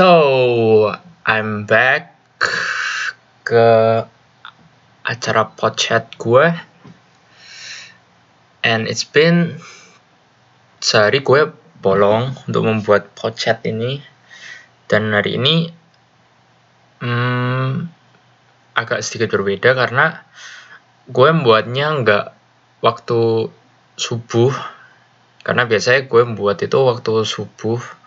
So, I'm back ke acara podcast gue. And it's been sehari gue bolong untuk membuat podcast ini. Dan hari ini hmm, agak sedikit berbeda karena gue membuatnya nggak waktu subuh. Karena biasanya gue membuat itu waktu subuh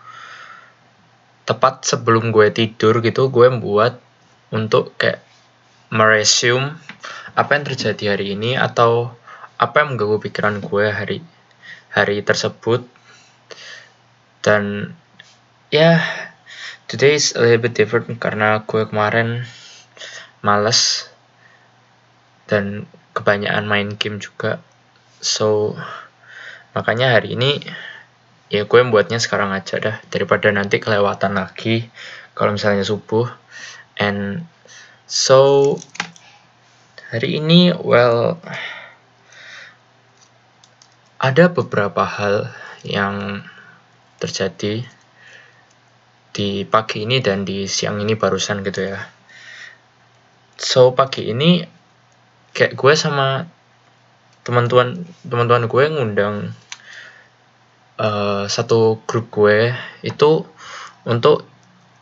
tepat sebelum gue tidur gitu gue buat untuk kayak meresume apa yang terjadi hari ini atau apa yang mengganggu pikiran gue hari hari tersebut. Dan ya yeah, today is a little bit different karena gue kemarin males dan kebanyakan main game juga. So makanya hari ini ya gue buatnya sekarang aja dah. Daripada nanti kelewatan lagi kalau misalnya subuh. And so hari ini well ada beberapa hal yang terjadi di pagi ini dan di siang ini barusan gitu ya. So pagi ini kayak gue sama teman-teman teman-teman gue ngundang uh, satu grup gue itu untuk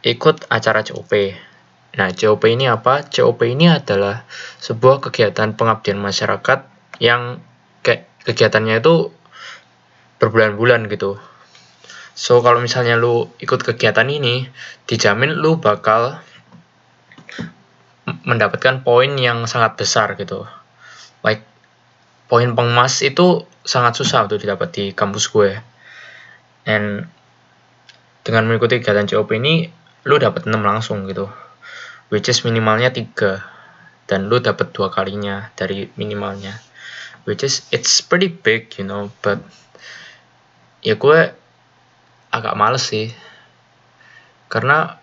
ikut acara COP. Nah, COP ini apa? COP ini adalah sebuah kegiatan pengabdian masyarakat yang kayak kegiatannya itu berbulan-bulan gitu. So, kalau misalnya lu ikut kegiatan ini, dijamin lu bakal mendapatkan poin yang sangat besar gitu. Like, poin pengemas itu sangat susah untuk didapat di kampus gue and dengan mengikuti kegiatan COP ini lu dapat 6 langsung gitu. Which is minimalnya 3 dan lu dapat dua kalinya dari minimalnya. Which is it's pretty big you know but ya gue agak males sih. Karena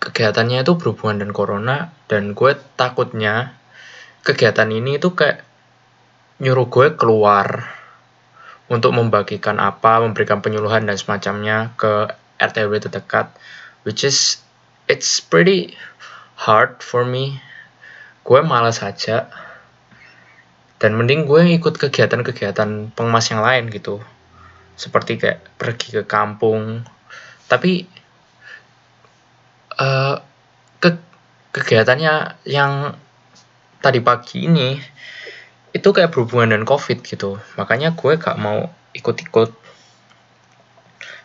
kegiatannya itu berhubungan dengan corona dan gue takutnya kegiatan ini itu kayak nyuruh gue keluar untuk membagikan apa, memberikan penyuluhan dan semacamnya ke RTW terdekat, which is it's pretty hard for me. Gue malas aja. Dan mending gue ikut kegiatan-kegiatan pengemas yang lain gitu. Seperti kayak pergi ke kampung. Tapi uh, ke kegiatannya yang tadi pagi ini itu kayak berhubungan dengan covid gitu. Makanya gue gak mau ikut-ikut.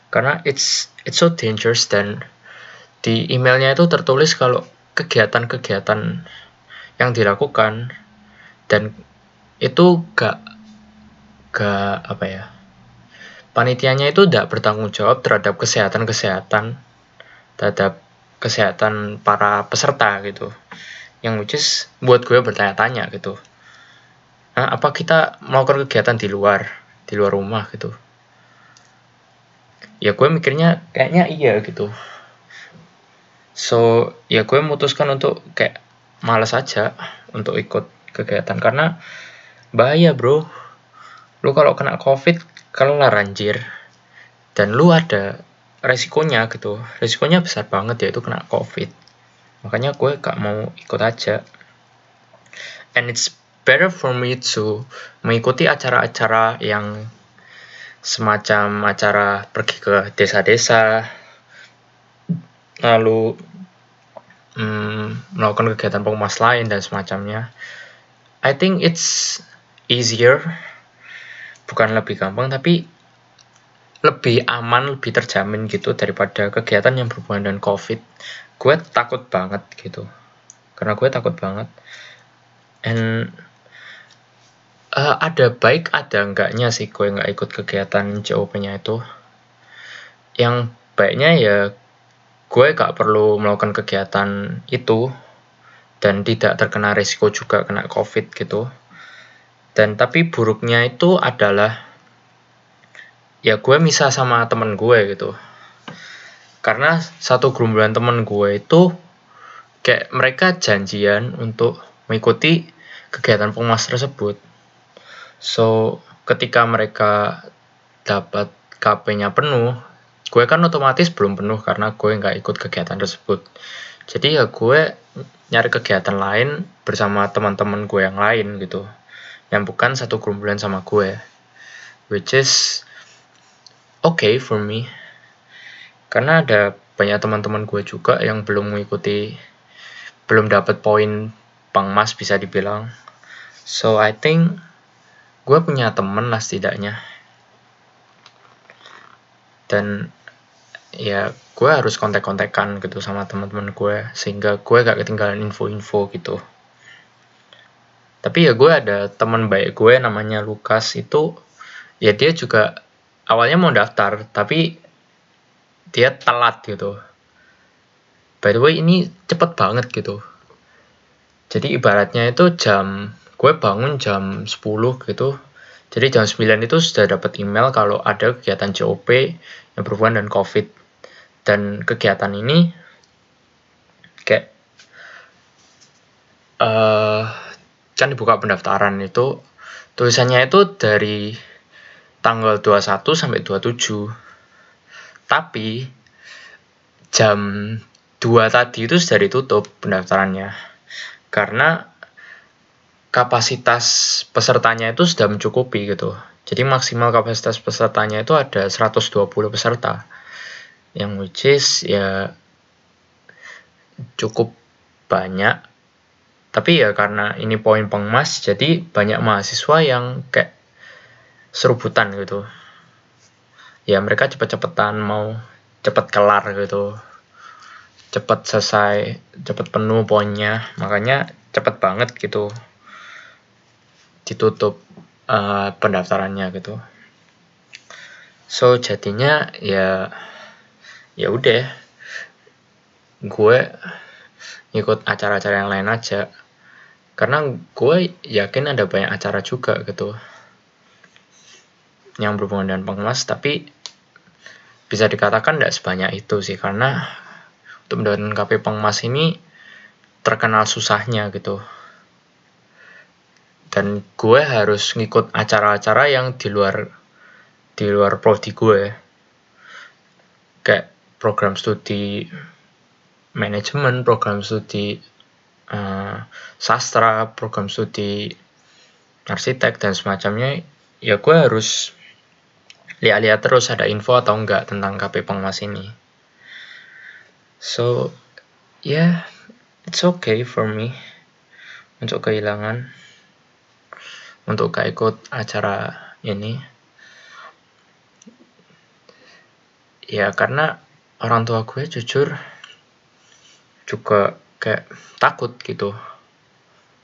Karena it's it's so dangerous dan di emailnya itu tertulis kalau kegiatan-kegiatan yang dilakukan dan itu gak gak apa ya panitianya itu tidak bertanggung jawab terhadap kesehatan kesehatan terhadap kesehatan para peserta gitu. Yang which is buat gue bertanya-tanya gitu apa kita melakukan kegiatan di luar di luar rumah gitu? Ya gue mikirnya kayaknya iya gitu. So ya gue memutuskan untuk kayak malas aja untuk ikut kegiatan karena bahaya bro. Lu kalau kena covid kelar anjir. Dan lu ada resikonya gitu. Resikonya besar banget ya itu kena covid. Makanya gue gak mau ikut aja. And it's better for me to mengikuti acara-acara yang semacam acara pergi ke desa-desa lalu hmm, melakukan kegiatan pengemas lain dan semacamnya. I think it's easier bukan lebih gampang tapi lebih aman lebih terjamin gitu daripada kegiatan yang berhubungan dengan covid. Gue takut banget gitu. Karena gue takut banget. And uh, ada baik ada enggaknya sih gue nggak ikut kegiatan COP-nya itu. Yang baiknya ya gue gak perlu melakukan kegiatan itu. Dan tidak terkena risiko juga kena covid gitu. Dan tapi buruknya itu adalah ya gue misah sama temen gue gitu. Karena satu gerombolan temen gue itu kayak mereka janjian untuk mengikuti kegiatan pengemas tersebut So, ketika mereka dapat KP-nya penuh, gue kan otomatis belum penuh karena gue nggak ikut kegiatan tersebut. Jadi ya gue nyari kegiatan lain bersama teman-teman gue yang lain gitu yang bukan satu kumpulan sama gue. Which is okay for me. Karena ada banyak teman-teman gue juga yang belum mengikuti belum dapat poin pangmas bisa dibilang. So I think gue punya temen lah setidaknya. Dan ya gue harus kontak-kontakan gitu sama teman-teman gue sehingga gue gak ketinggalan info-info gitu. Tapi ya gue ada teman baik gue namanya Lukas itu ya dia juga awalnya mau daftar tapi dia telat gitu. By the way ini cepet banget gitu. Jadi ibaratnya itu jam gue bangun jam 10 gitu. Jadi jam 9 itu sudah dapat email kalau ada kegiatan COP yang berhubungan dengan COVID. Dan kegiatan ini kayak uh, kan dibuka pendaftaran itu tulisannya itu dari tanggal 21 sampai 27 tapi jam 2 tadi itu sudah ditutup pendaftarannya. Karena kapasitas pesertanya itu sudah mencukupi gitu. Jadi maksimal kapasitas pesertanya itu ada 120 peserta. Yang which is ya cukup banyak. Tapi ya karena ini poin pengemas jadi banyak mahasiswa yang kayak serubutan gitu. Ya mereka cepet-cepetan mau cepet kelar gitu. Cepet selesai cepet penuh poinnya. Makanya cepet banget gitu ditutup uh, pendaftarannya gitu. So jadinya ya ya udah. Gue ikut acara-acara yang lain aja. Karena gue yakin ada banyak acara juga gitu. Yang berhubungan dengan pengemas tapi bisa dikatakan tidak sebanyak itu sih. Karena untuk mendapatkan KP pengemas ini terkenal susahnya gitu dan gue harus ngikut acara-acara yang di luar di luar prodi gue. Kayak program studi manajemen, program studi uh, sastra, program studi arsitek dan semacamnya, ya gue harus lihat-lihat terus ada info atau enggak tentang KP Pengmas ini. So, yeah, it's okay for me untuk kehilangan, untuk gak ikut acara ini. Ya karena orang tua gue jujur juga kayak takut gitu.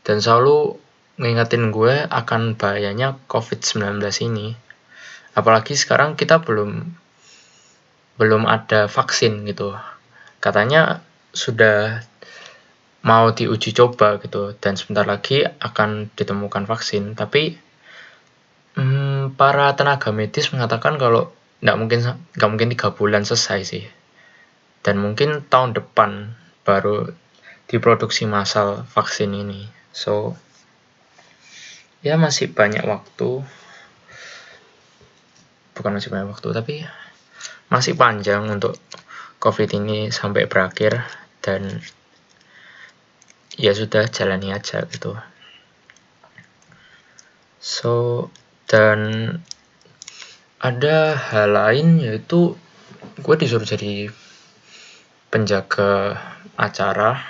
Dan selalu ngingetin gue akan bahayanya COVID-19 ini. Apalagi sekarang kita belum belum ada vaksin gitu. Katanya sudah mau diuji coba gitu dan sebentar lagi akan ditemukan vaksin tapi hmm, para tenaga medis mengatakan kalau nggak mungkin nggak mungkin tiga bulan selesai sih dan mungkin tahun depan baru diproduksi massal vaksin ini. So, ya masih banyak waktu. Bukan masih banyak waktu, tapi masih panjang untuk COVID ini sampai berakhir dan ya sudah jalani aja gitu. So, dan ada hal lain yaitu gue disuruh jadi penjaga acara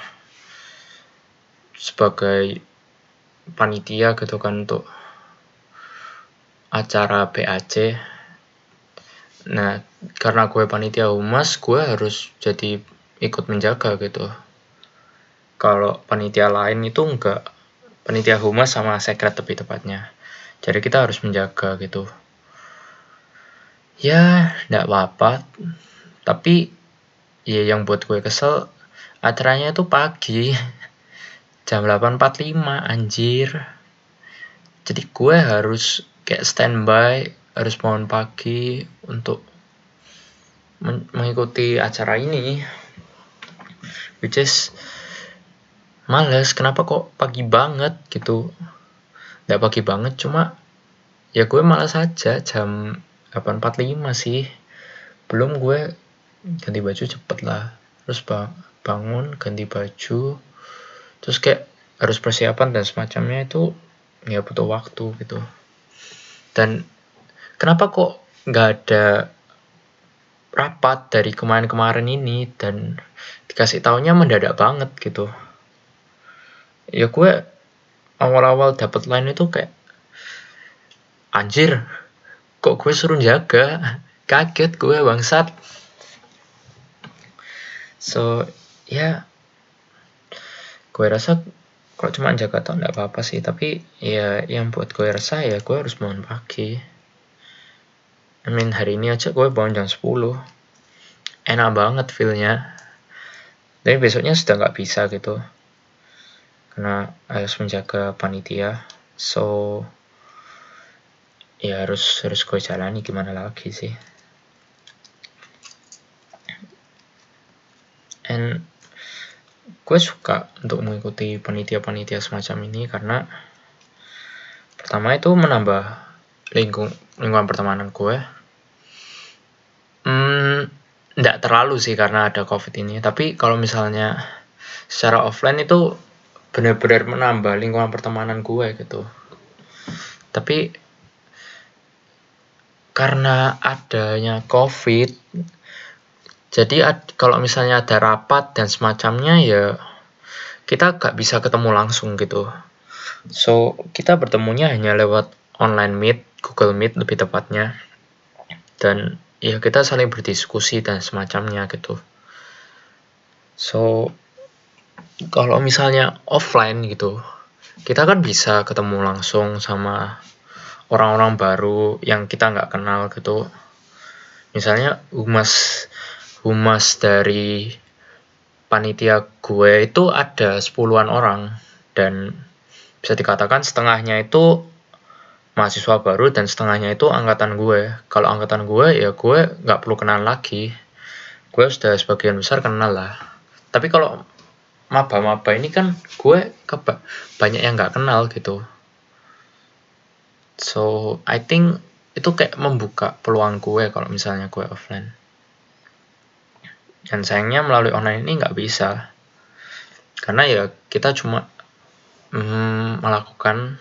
sebagai panitia gitu kan untuk acara BAC nah karena gue panitia humas gue harus jadi ikut menjaga gitu kalau panitia lain itu enggak panitia humas sama sekret lebih tepatnya. Jadi kita harus menjaga gitu. Ya enggak apa-apa. Tapi ya yang buat gue kesel acaranya tuh pagi. Jam 8.45 anjir. Jadi gue harus kayak standby harus bangun pagi untuk mengikuti acara ini. Which is males kenapa kok pagi banget gitu? Nggak pagi banget cuma ya gue malas aja jam 8.45 sih. Belum gue ganti baju cepet lah. Terus bangun ganti baju. Terus kayak harus persiapan dan semacamnya itu ya butuh waktu gitu. Dan kenapa kok nggak ada rapat dari kemarin-kemarin ini dan dikasih taunya mendadak banget gitu ya gue awal-awal dapet line itu kayak anjir kok gue suruh jaga kaget gue bangsat. So ya yeah, gue rasa kalau cuma jaga tau nggak apa-apa sih tapi ya yang buat gue rasa ya gue harus bangun pagi. I mean hari ini aja gue bangun jam 10 enak banget feelnya. Tapi besoknya sudah nggak bisa gitu karena harus menjaga panitia. So ya harus harus gue jalani gimana lagi sih? And gue suka untuk mengikuti panitia-panitia semacam ini karena pertama itu menambah lingkung lingkungan pertemanan gue. Hmm, nggak terlalu sih karena ada covid ini. Tapi kalau misalnya secara offline itu benar-benar menambah lingkungan pertemanan gue gitu tapi karena adanya COVID, jadi kalau misalnya ada rapat dan semacamnya ya kita gak bisa ketemu langsung gitu. So kita bertemunya hanya lewat online meet, Google Meet lebih tepatnya, dan ya kita saling berdiskusi dan semacamnya gitu. So kalau misalnya offline gitu, kita kan bisa ketemu langsung sama orang-orang baru yang kita nggak kenal gitu. Misalnya humas humas dari panitia gue itu ada sepuluhan orang dan bisa dikatakan setengahnya itu mahasiswa baru dan setengahnya itu angkatan gue. Kalau angkatan gue ya gue nggak perlu kenal lagi. Gue sudah sebagian besar kenal lah. Tapi kalau maba-maba ini kan gue banyak yang nggak kenal gitu. So I think itu kayak membuka peluang gue kalau misalnya gue offline. Dan sayangnya melalui online ini nggak bisa. Karena ya kita cuma mm, melakukan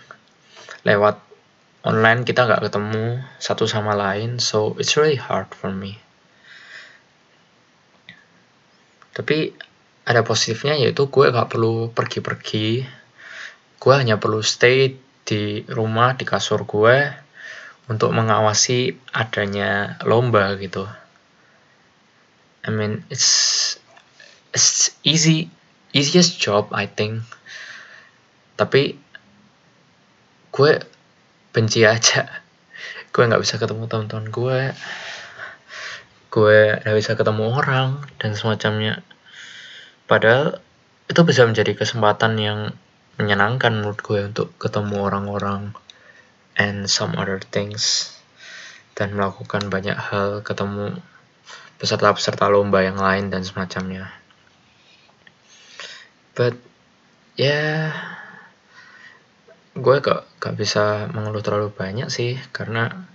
lewat online kita nggak ketemu satu sama lain. So it's really hard for me. Tapi ada positifnya yaitu gue nggak perlu pergi-pergi gue hanya perlu stay di rumah di kasur gue untuk mengawasi adanya lomba gitu. I mean it's it's easy easiest job I think. Tapi gue benci aja. Gue nggak bisa ketemu teman-teman gue. Gue nggak bisa ketemu orang dan semacamnya. Padahal itu bisa menjadi kesempatan yang menyenangkan menurut gue untuk ketemu orang-orang and some other things dan melakukan banyak hal ketemu peserta-peserta lomba yang lain dan semacamnya. But ya yeah, gue gak, gak bisa mengeluh terlalu banyak sih karena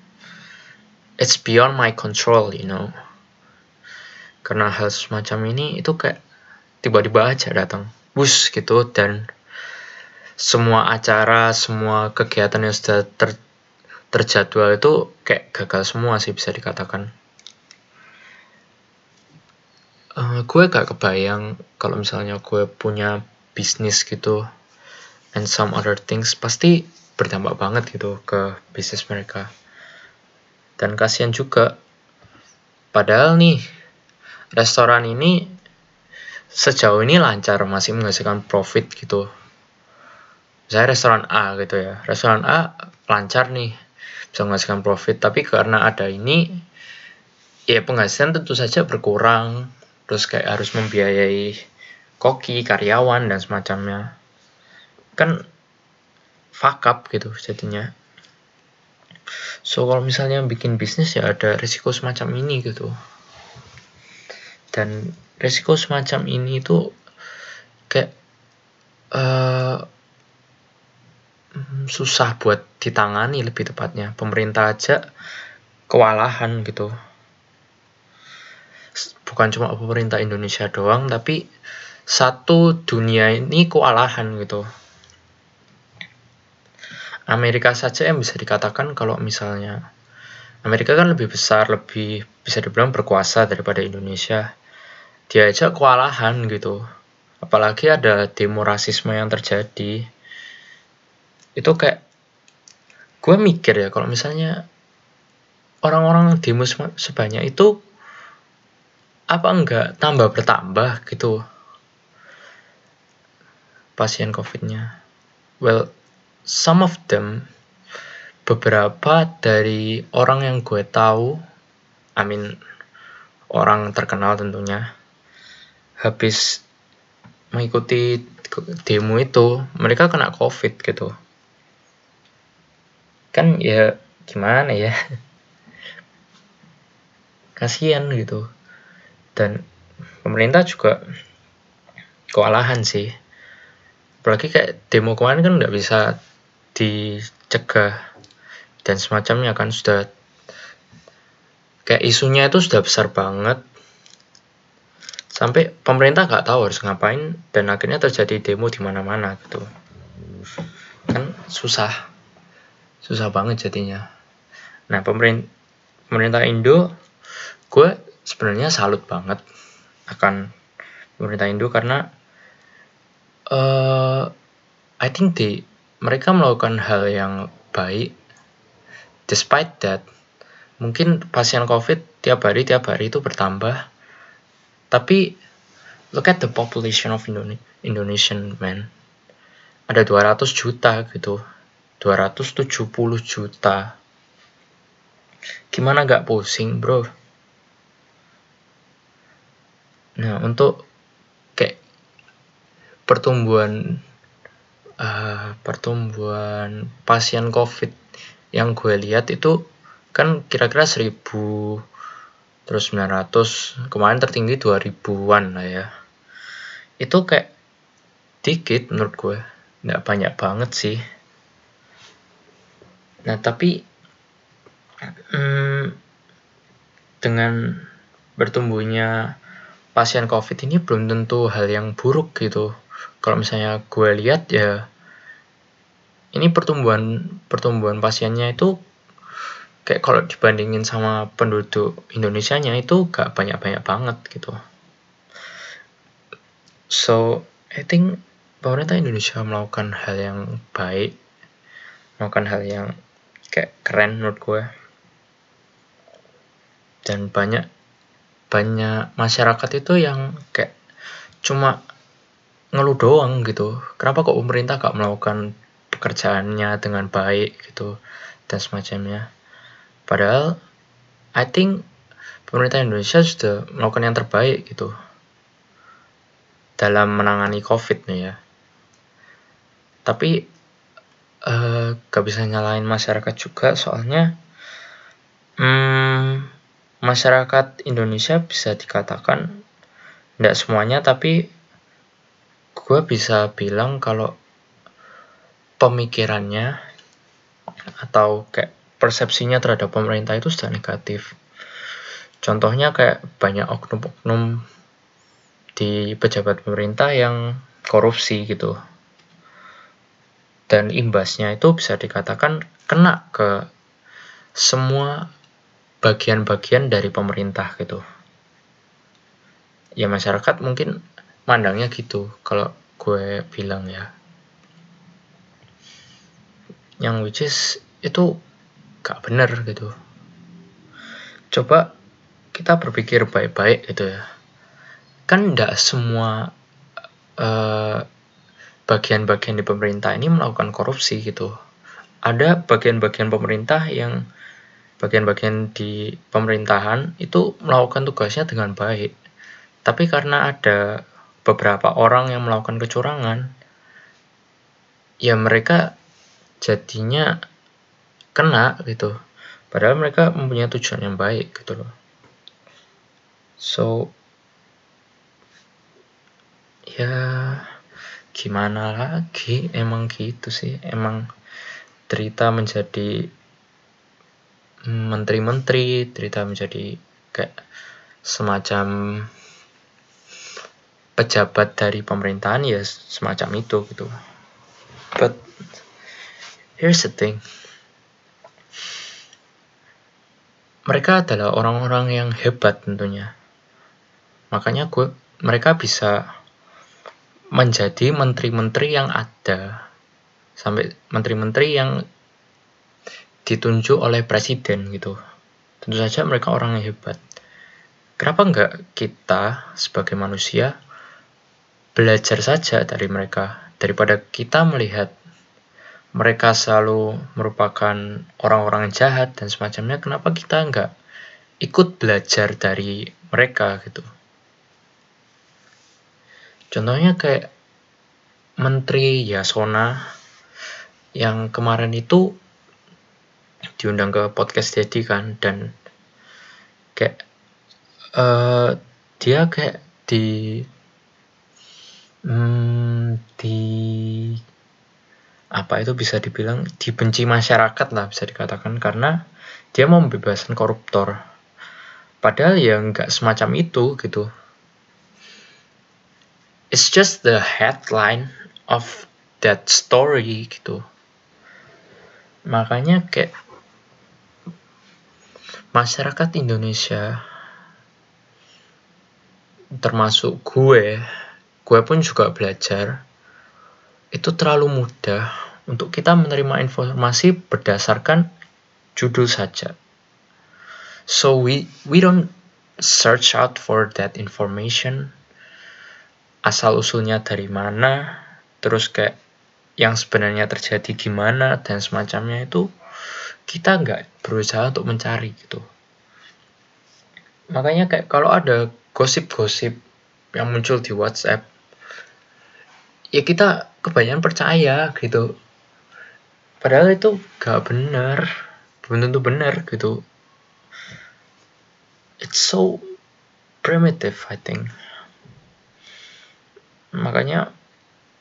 it's beyond my control you know. Karena hal semacam ini itu kayak tiba-tiba aja datang bus gitu dan semua acara, semua kegiatan yang sudah ter, terjadwal itu kayak gagal semua sih bisa dikatakan. Uh, gue gak kebayang kalau misalnya gue punya bisnis gitu and some other things pasti berdampak banget gitu ke bisnis mereka. Dan kasihan juga, padahal nih restoran ini sejauh ini lancar masih menghasilkan profit gitu. Saya restoran A gitu ya. Restoran A lancar nih bisa menghasilkan profit. Tapi karena ada ini ya penghasilan tentu saja berkurang. Terus kayak harus membiayai koki karyawan dan semacamnya. Kan fuck up gitu jadinya. So kalau misalnya bikin bisnis ya ada risiko semacam ini gitu. Dan risiko semacam ini itu kayak uh, susah buat ditangani lebih tepatnya. Pemerintah aja kewalahan gitu. Bukan cuma pemerintah Indonesia doang tapi satu dunia ini kewalahan gitu. Amerika saja yang bisa dikatakan kalau misalnya Amerika kan lebih besar, lebih bisa dibilang berkuasa daripada Indonesia. Dia aja kewalahan gitu. Apalagi ada demo rasisme yang terjadi. Itu kayak gue mikir ya kalau misalnya orang-orang demo sebanyak itu apa enggak tambah bertambah gitu pasien covidnya well some of them beberapa dari orang yang gue tahu, I mean orang terkenal tentunya, habis mengikuti demo itu, mereka kena covid gitu. Kan ya gimana ya, kasihan gitu. Dan pemerintah juga kewalahan sih. Apalagi kayak demo kemarin kan nggak bisa dicegah dan semacamnya kan sudah kayak isunya itu sudah besar banget sampai pemerintah nggak tahu harus ngapain dan akhirnya terjadi demo di mana-mana gitu. Kan susah. Susah banget jadinya. Nah pemerintah pemerintah Indo gue sebenarnya salut banget akan pemerintah Indo karena uh, I think they mereka melakukan hal yang baik. Despite that, mungkin pasien COVID tiap hari tiap hari itu bertambah. Tapi look at the population of Indonesian man. Ada 200 juta gitu. 270 juta. Gimana gak pusing, bro? Nah, untuk kayak pertumbuhan uh, pertumbuhan pasien COVID yang gue lihat itu kan kira-kira 1000 terus 900 kemarin tertinggi 2000-an lah ya. Itu kayak dikit menurut gue. Nggak banyak banget sih. Nah tapi hmm, dengan bertumbuhnya pasien covid ini belum tentu hal yang buruk gitu. Kalau misalnya gue lihat ya ini pertumbuhan pertumbuhan pasiennya itu kayak kalau dibandingin sama penduduk Indonesia-nya itu gak banyak-banyak banget gitu. So, I think pemerintah Indonesia melakukan hal yang baik, melakukan hal yang kayak keren menurut gue. Dan banyak banyak masyarakat itu yang kayak cuma ngeluh doang gitu. Kenapa kok pemerintah gak melakukan pekerjaannya dengan baik gitu dan semacamnya. Padahal I think pemerintah Indonesia sudah melakukan yang terbaik gitu dalam menangani COVID nih ya. Tapi uh, gak bisa nyalain masyarakat juga soalnya hmm, masyarakat Indonesia bisa dikatakan tidak semuanya tapi gue bisa bilang kalau pemikirannya atau kayak persepsinya terhadap pemerintah itu sudah negatif. Contohnya kayak banyak oknum-oknum di pejabat pemerintah yang korupsi gitu. Dan imbasnya itu bisa dikatakan kena ke semua bagian-bagian dari pemerintah gitu. Ya masyarakat mungkin mandangnya gitu kalau gue bilang ya yang which is itu gak bener gitu. Coba kita berpikir baik-baik gitu ya. Kan tidak semua eh, bagian-bagian di pemerintah ini melakukan korupsi gitu. Ada bagian-bagian pemerintah yang bagian-bagian di pemerintahan itu melakukan tugasnya dengan baik. Tapi karena ada beberapa orang yang melakukan kecurangan ya mereka jadinya kena gitu. Padahal mereka mempunyai tujuan yang baik gitu loh. So ya gimana lagi? Emang gitu sih. Emang cerita menjadi menteri-menteri cerita menjadi kayak semacam pejabat dari pemerintahan ya semacam itu gitu. But here's the thing mereka adalah orang-orang yang hebat tentunya. Makanya gue mereka bisa menjadi menteri-menteri yang ada. Sampai menteri-menteri yang ditunjuk oleh presiden gitu. Tentu saja mereka orang yang hebat. Kenapa enggak kita sebagai manusia belajar saja dari mereka? Daripada kita melihat mereka selalu merupakan orang-orang jahat dan semacamnya kenapa kita enggak ikut belajar dari mereka gitu? Contohnya kayak Menteri Yasona yang kemarin itu diundang ke podcast Dedi kan dan kayak uh, dia kayak di hmm, di apa itu bisa dibilang dibenci masyarakat lah bisa dikatakan karena dia mau membebaskan koruptor. Padahal ya nggak semacam itu gitu. It's just the headline of that story gitu. Makanya kayak masyarakat Indonesia termasuk gue gue pun juga belajar itu terlalu mudah untuk kita menerima informasi berdasarkan judul saja so we we don't search out for that information asal usulnya dari mana, terus kayak yang sebenarnya terjadi gimana dan semacamnya itu kita nggak berusaha untuk mencari gitu. Makanya kayak kalau ada gosip-gosip yang muncul di WhatsApp, ya kita kebanyakan percaya gitu. Padahal itu gak benar, belum tentu benar gitu. It's so primitive, I think makanya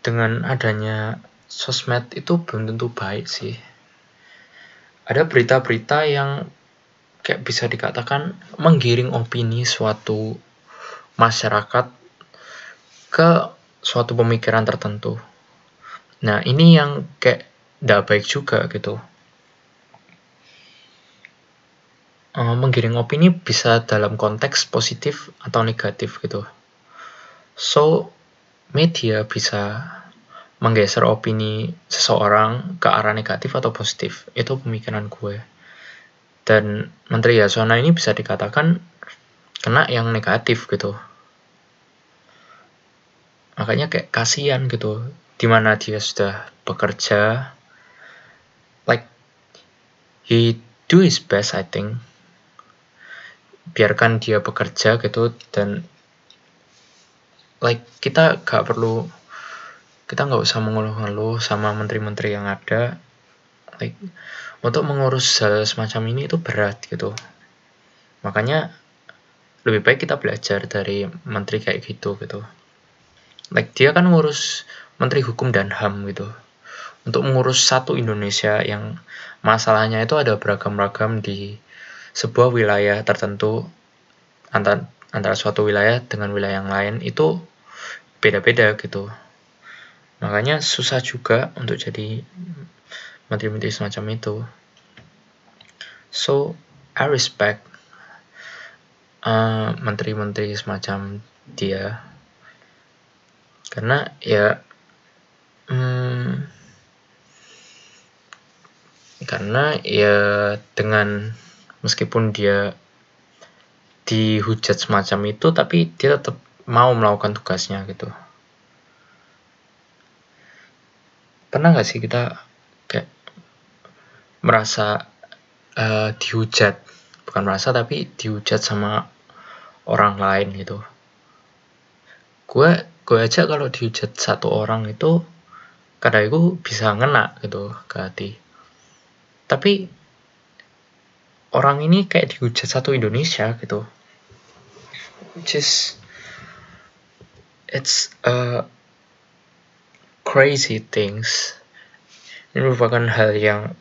dengan adanya sosmed itu belum tentu baik sih ada berita-berita yang kayak bisa dikatakan menggiring opini suatu masyarakat ke suatu pemikiran tertentu. Nah, ini yang kayak tidak baik juga gitu. Uh, menggiring opini bisa dalam konteks positif atau negatif gitu. So, media bisa menggeser opini seseorang ke arah negatif atau positif. Itu pemikiran gue. Dan Menteri Yasona ini bisa dikatakan kena yang negatif gitu. Makanya kayak kasihan gitu. Di mana dia sudah bekerja. Like, he do his best I think. Biarkan dia bekerja gitu dan like kita gak perlu kita nggak usah mengeluh-ngeluh sama menteri-menteri yang ada like untuk mengurus hal semacam ini itu berat gitu makanya lebih baik kita belajar dari menteri kayak gitu gitu like dia kan ngurus menteri hukum dan ham gitu. Untuk mengurus satu Indonesia yang masalahnya itu ada beragam-ragam di sebuah wilayah tertentu antara antara suatu wilayah dengan wilayah yang lain itu beda-beda gitu. Makanya susah juga untuk jadi menteri-menteri semacam itu. So I respect uh, menteri-menteri semacam dia karena ya hmm, karena ya dengan meskipun dia dihujat semacam itu tapi dia tetap mau melakukan tugasnya gitu. Pernah nggak sih kita kayak merasa uh, dihujat? Bukan merasa tapi dihujat sama orang lain gitu. Gue gue aja kalau dihujat satu orang itu kadang itu bisa ngena gitu ke hati. Tapi orang ini kayak dihujat satu Indonesia gitu. Which is it's a crazy things. Ini merupakan hal yang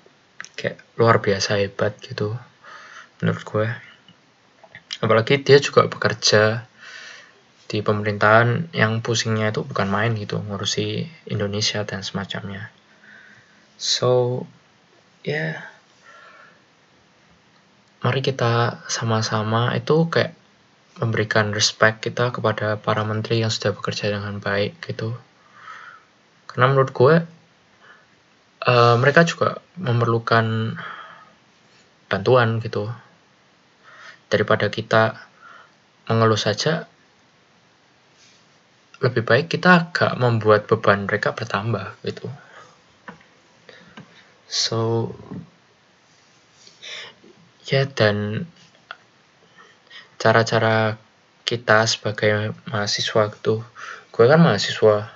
kayak luar biasa hebat gitu menurut gue. Apalagi dia juga bekerja di pemerintahan yang pusingnya itu bukan main gitu ngurusi Indonesia dan semacamnya. So ya yeah, mari kita sama-sama itu kayak memberikan respect kita kepada para menteri yang sudah bekerja dengan baik gitu. Karena menurut gue uh, mereka juga memerlukan bantuan gitu. Daripada kita mengeluh saja lebih baik kita agak membuat beban mereka bertambah gitu. So ya dan cara-cara kita sebagai mahasiswa gitu gue kan mahasiswa.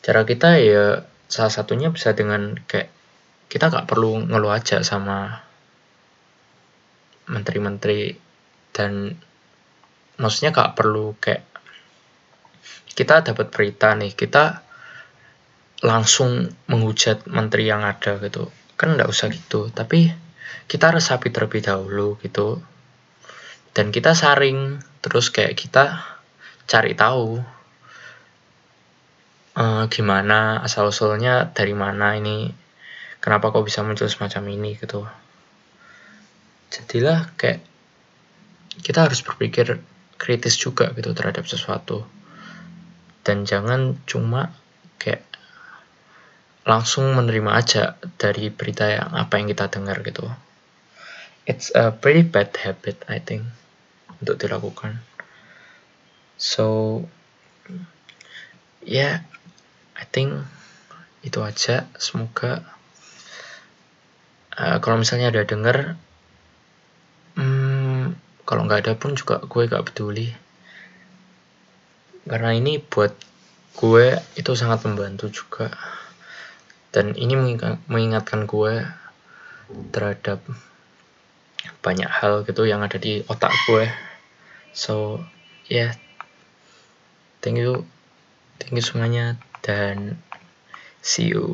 Cara kita ya salah satunya bisa dengan kayak kita gak perlu ngeluh aja sama menteri-menteri dan maksudnya gak perlu kayak kita dapat berita nih kita langsung menghujat menteri yang ada gitu. Kan nggak usah gitu tapi kita resapi terlebih dahulu gitu. Dan kita saring terus kayak kita cari tahu uh, gimana asal usulnya dari mana ini kenapa kok bisa muncul semacam ini gitu. Jadilah kayak kita harus berpikir kritis juga gitu terhadap sesuatu dan jangan cuma kayak langsung menerima aja dari berita yang apa yang kita dengar gitu. It's a pretty bad habit I think untuk dilakukan. So yeah, I think itu aja. Semoga uh, kalau misalnya ada dengar hmm, kalau nggak ada pun juga gue gak peduli karena ini buat gue itu sangat membantu juga. Dan ini mengingatkan gue terhadap banyak hal gitu yang ada di otak gue. So ya yeah, thank you thank you semuanya dan see you